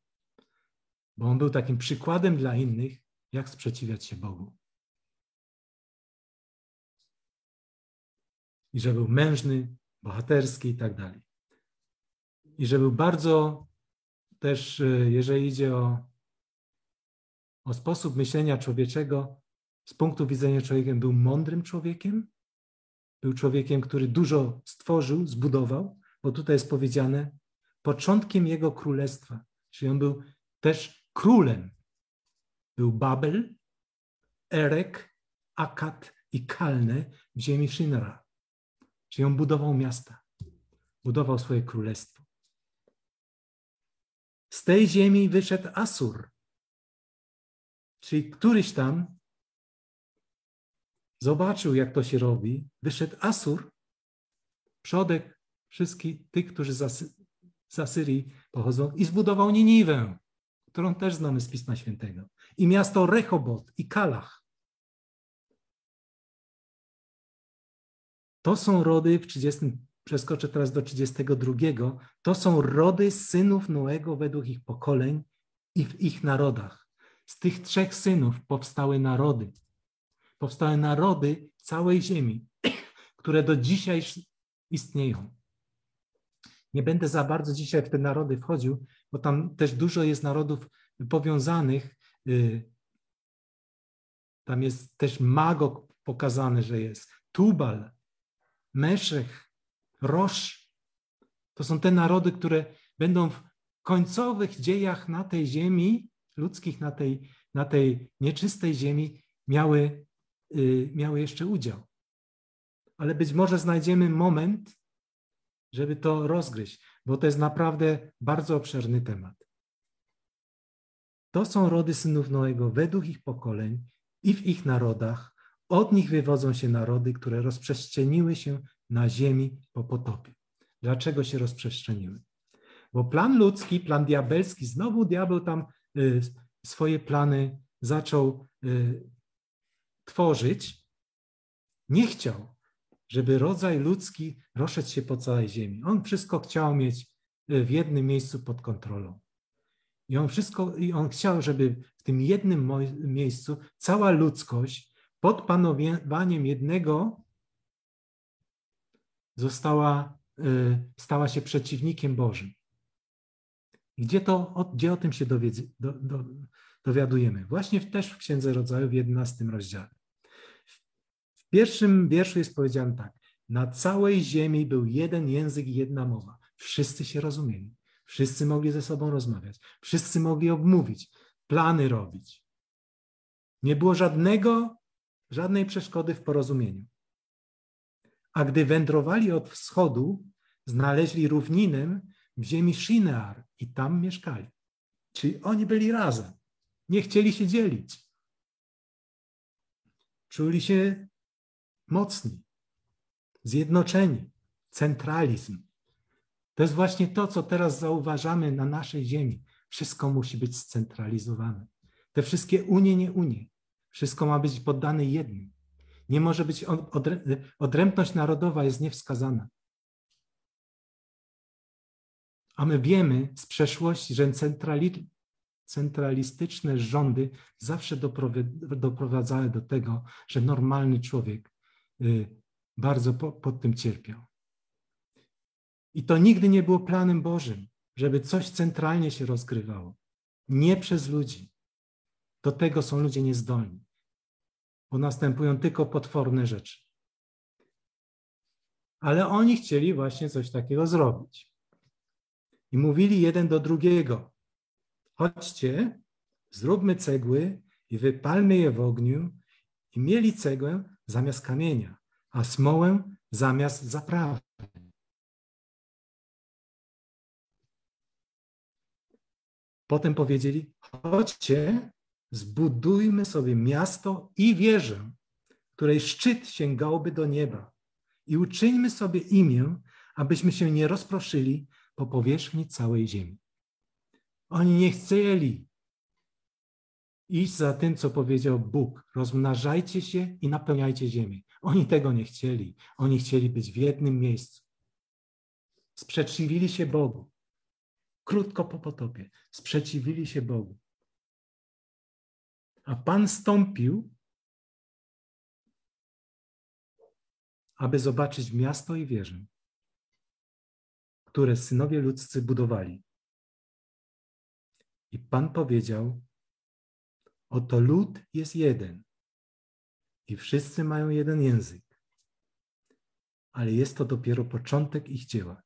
bo on był takim przykładem dla innych, jak sprzeciwiać się Bogu. I że był mężny, bohaterski i tak dalej. I że był bardzo też, e, jeżeli idzie o, o sposób myślenia człowieczego, z punktu widzenia człowieka, był mądrym człowiekiem, był człowiekiem, który dużo stworzył, zbudował, bo tutaj jest powiedziane, początkiem jego królestwa, czyli on był też królem. Był Babel, Erek, Akad i Kalne w ziemi Shinra. Czyli on budował miasta, budował swoje królestwo. Z tej ziemi wyszedł Asur, czyli któryś tam zobaczył, jak to się robi, wyszedł Asur, przodek wszystkich tych, którzy z Asyrii pochodzą i zbudował Niniwę, którą też znamy z Pisma Świętego, i miasto Rechobot i Kalach. To są rody w 30, przeskoczę teraz do 32, to są rody synów Noego według ich pokoleń i w ich narodach. Z tych trzech synów powstały narody. Powstały narody całej ziemi, *clears throat* które do dzisiaj istnieją. Nie będę za bardzo dzisiaj w te narody wchodził, bo tam też dużo jest narodów powiązanych. Y, tam jest też Magog pokazane, że jest. Tubal, Meszech, Rosz. To są te narody, które będą w końcowych dziejach na tej ziemi, ludzkich na tej, na tej nieczystej ziemi, miały, y, miały jeszcze udział. Ale być może znajdziemy moment, żeby to rozgryźć, bo to jest naprawdę bardzo obszerny temat. To są rody synów Noego według ich pokoleń i w ich narodach. Od nich wywodzą się narody, które rozprzestrzeniły się na ziemi po potopie. Dlaczego się rozprzestrzeniły? Bo plan ludzki, plan diabelski, znowu diabeł tam y, swoje plany zaczął y, tworzyć. Nie chciał, żeby rodzaj ludzki rozszedł się po całej ziemi. On wszystko chciał mieć e, w jednym miejscu pod kontrolą. I on wszystko, i on chciał, żeby w tym jednym miejscu cała ludzkość pod panowaniem jednego została, e, stała się przeciwnikiem Bożym. Gdzie, to, gdzie o tym się dowiedz, do, do, dowiadujemy? Właśnie też w Księdze Rodzaju w 11 rozdziale. W pierwszym wierszu jest powiedziane tak. Na całej ziemi był jeden język i jedna mowa. Wszyscy się rozumieli. Wszyscy mogli ze sobą rozmawiać. Wszyscy mogli obmówić, plany robić. Nie było żadnego, żadnej przeszkody w porozumieniu. A gdy wędrowali od wschodu, znaleźli równinę w ziemi Shinear i tam mieszkali. Czyli oni byli razem. Nie chcieli się dzielić. Czuli się mocni, zjednoczeni, centralizm. To jest właśnie to, co teraz zauważamy na naszej ziemi. Wszystko musi być scentralizowane. Te wszystkie unie, nie unie. Wszystko ma być poddane jednym. Nie może być odrębność narodowa jest niewskazana. A my wiemy z przeszłości, że centrali, centralistyczne rządy zawsze doprowadzały do tego, że normalny człowiek Y, bardzo po, pod tym cierpiał. I to nigdy nie było planem Bożym, żeby coś centralnie się rozgrywało. Nie przez ludzi. Do tego są ludzie niezdolni, bo następują tylko potworne rzeczy. Ale oni chcieli właśnie coś takiego zrobić. I mówili jeden do drugiego: chodźcie, zróbmy cegły i wypalmy je w ogniu. I mieli cegłę zamiast kamienia, a smołę zamiast zaprawy. Potem powiedzieli: chodźcie, zbudujmy sobie miasto i wieżę, której szczyt sięgałby do nieba. I uczyńmy sobie imię, abyśmy się nie rozproszyli po powierzchni całej ziemi. Oni nie chcieli iść za tym, co powiedział Bóg. Rozmnażajcie się i napełniajcie ziemię. Oni tego nie chcieli. Oni chcieli być w jednym miejscu. Sprzeciwili się Bogu. Krótko po potopie. Sprzeciwili się Bogu. A Pan stąpił, aby zobaczyć miasto i wieżę, które synowie ludzcy budowali. I Pan powiedział: Oto lud jest jeden i wszyscy mają jeden język, ale jest to dopiero początek ich dzieła.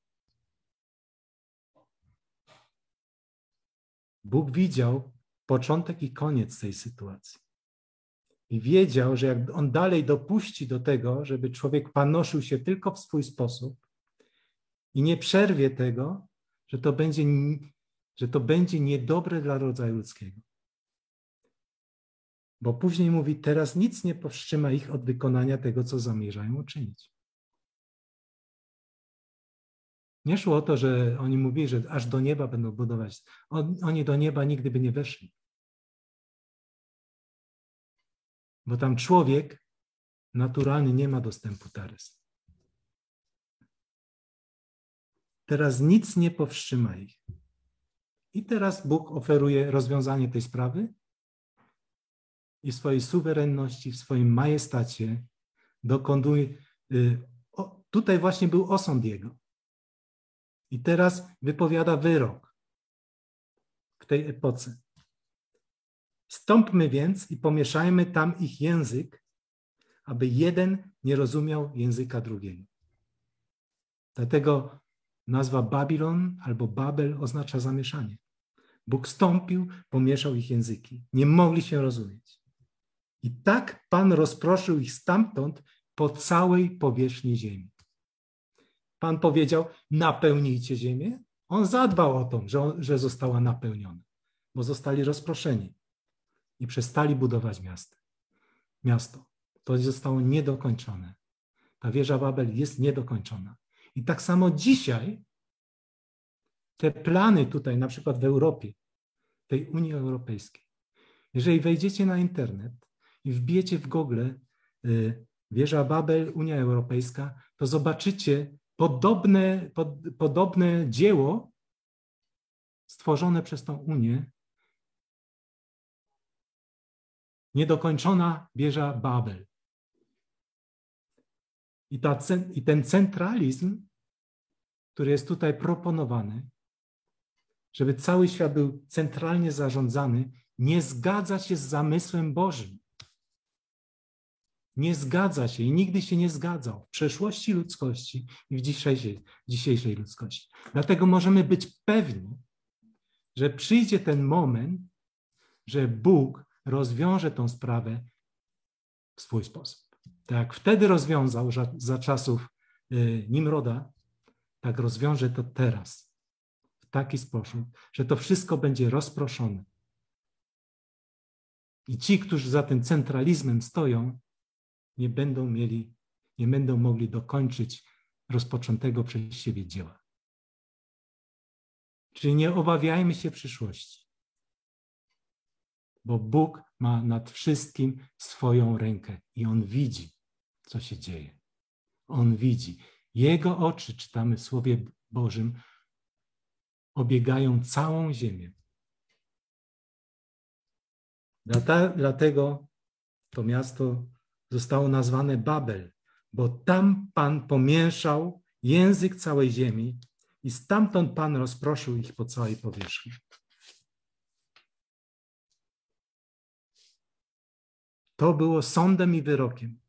Bóg widział początek i koniec tej sytuacji. I wiedział, że jak on dalej dopuści do tego, żeby człowiek panoszył się tylko w swój sposób i nie przerwie tego, że to będzie, że to będzie niedobre dla rodzaju ludzkiego. Bo później mówi, teraz nic nie powstrzyma ich od wykonania tego, co zamierzają uczynić. Nie szło o to, że oni mówili, że aż do nieba będą budować. Oni do nieba nigdy by nie weszli. Bo tam człowiek naturalny nie ma dostępu teraz. Teraz nic nie powstrzyma ich. I teraz Bóg oferuje rozwiązanie tej sprawy i w swojej suwerenności, w swoim majestacie dokonuje. Y, tutaj właśnie był osąd jego. I teraz wypowiada wyrok w tej epoce. Stąpmy więc i pomieszajmy tam ich język, aby jeden nie rozumiał języka drugiego. Dlatego nazwa Babilon albo Babel oznacza zamieszanie. Bóg stąpił, pomieszał ich języki. Nie mogli się rozumieć. I tak Pan rozproszył ich stamtąd po całej powierzchni ziemi. Pan powiedział: napełnijcie ziemię. On zadbał o to, że, że została napełniona, bo zostali rozproszeni i przestali budować miasto. Miasto. To zostało niedokończone. Ta wieża Babel jest niedokończona. I tak samo dzisiaj te plany tutaj, na przykład w Europie, tej Unii Europejskiej, jeżeli wejdziecie na internet i wbijecie w Google y, wieża Babel, Unia Europejska, to zobaczycie podobne, pod, podobne dzieło stworzone przez tą Unię, niedokończona wieża Babel. I, ta, I ten centralizm, który jest tutaj proponowany, żeby cały świat był centralnie zarządzany, nie zgadza się z zamysłem Bożym nie zgadza się i nigdy się nie zgadzał w przeszłości ludzkości i w dzisiejszej, dzisiejszej ludzkości. Dlatego możemy być pewni, że przyjdzie ten moment, że Bóg rozwiąże tą sprawę w swój sposób. Tak wtedy rozwiązał za, za czasów y, Nimroda, tak rozwiąże to teraz w taki sposób, że to wszystko będzie rozproszone. I ci, którzy za tym centralizmem stoją, nie będą mieli, nie będą mogli dokończyć rozpoczętego przez siebie dzieła. Czyli nie obawiajmy się przyszłości, bo Bóg ma nad wszystkim swoją rękę i On widzi, co się dzieje. On widzi. Jego oczy, czytamy w Słowie Bożym, obiegają całą ziemię. Dlatego to miasto zostało nazwane Babel, bo tam Pan pomieszał język całej ziemi i stamtąd Pan rozproszył ich po całej powierzchni. To było sądem i wyrokiem.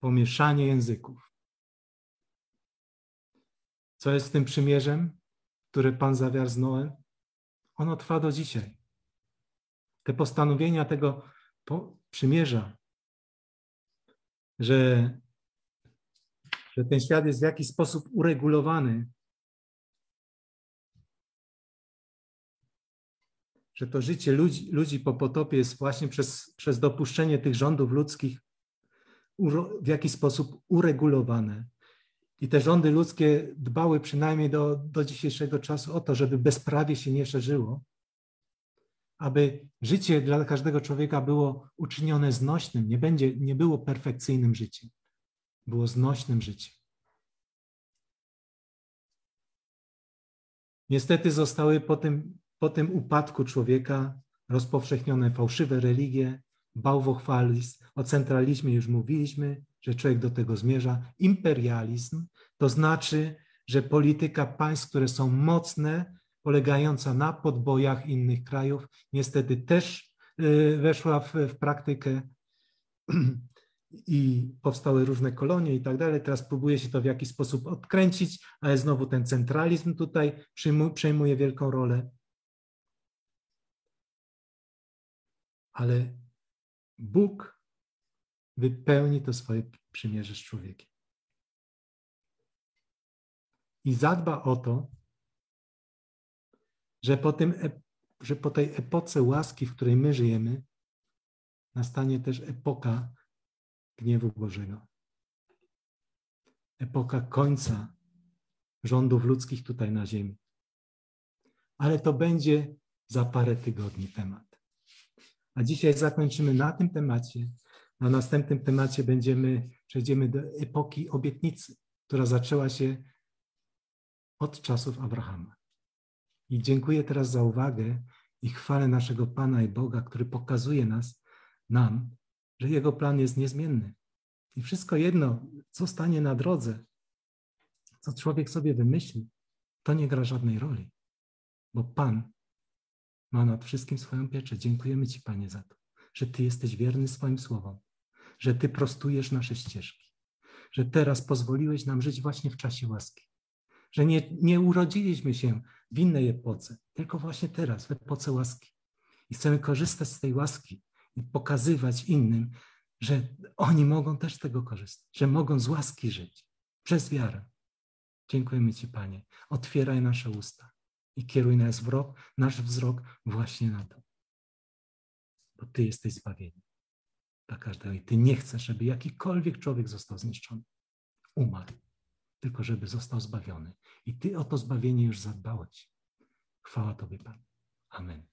Pomieszanie języków. Co jest z tym przymierzem, które Pan zawarł z Noem? Ono trwa do dzisiaj. Te postanowienia tego przymierza, że, że ten świat jest w jakiś sposób uregulowany. Że to życie ludzi, ludzi po potopie jest właśnie przez, przez dopuszczenie tych rządów ludzkich w jakiś sposób uregulowane. I te rządy ludzkie dbały przynajmniej do, do dzisiejszego czasu o to, żeby bezprawie się nie szerzyło, aby życie dla każdego człowieka było uczynione znośnym, nie, będzie, nie było perfekcyjnym życiem, było znośnym życiem. Niestety zostały po tym, po tym upadku człowieka rozpowszechnione fałszywe religie, bałwochwalizm, o centralizmie już mówiliśmy, że człowiek do tego zmierza, imperializm, to znaczy, że polityka państw, które są mocne, polegająca na podbojach innych krajów, niestety też y, weszła w, w praktykę *clears throat* i powstały różne kolonie i tak dalej. Teraz próbuje się to w jakiś sposób odkręcić, ale znowu ten centralizm tutaj przejmuje wielką rolę. Ale Bóg wypełni to swoje przymierze z człowiekiem. I zadba o to, że po, tym, że po tej epoce łaski, w której my żyjemy, nastanie też epoka gniewu Bożego. Epoka końca rządów ludzkich tutaj na ziemi. Ale to będzie za parę tygodni temat. A dzisiaj zakończymy na tym temacie. Na następnym temacie będziemy, przejdziemy do epoki obietnicy, która zaczęła się od czasów Abrahama. I dziękuję teraz za uwagę i chwalę naszego Pana i Boga, który pokazuje nas, nam, że Jego plan jest niezmienny. I wszystko jedno, co stanie na drodze, co człowiek sobie wymyśli, to nie gra żadnej roli, bo Pan ma nad wszystkim swoją pieczę. Dziękujemy Ci, Panie, za to, że Ty jesteś wierny swoim słowom, że Ty prostujesz nasze ścieżki, że teraz pozwoliłeś nam żyć właśnie w czasie łaski, że nie, nie urodziliśmy się w innej epoce, tylko właśnie teraz, w epoce łaski. I chcemy korzystać z tej łaski i pokazywać innym, że oni mogą też z tego korzystać, że mogą z łaski żyć przez wiarę. Dziękujemy Ci, Panie. Otwieraj nasze usta i kieruj nasz wzrok, nasz wzrok właśnie na to. Bo Ty jesteś zbawieniem dla każdego i Ty nie chcesz, żeby jakikolwiek człowiek został zniszczony, umarł, tylko żeby został zbawiony. I Ty o to zbawienie już zadbałeś. Chwała Tobie, Pan. Amen.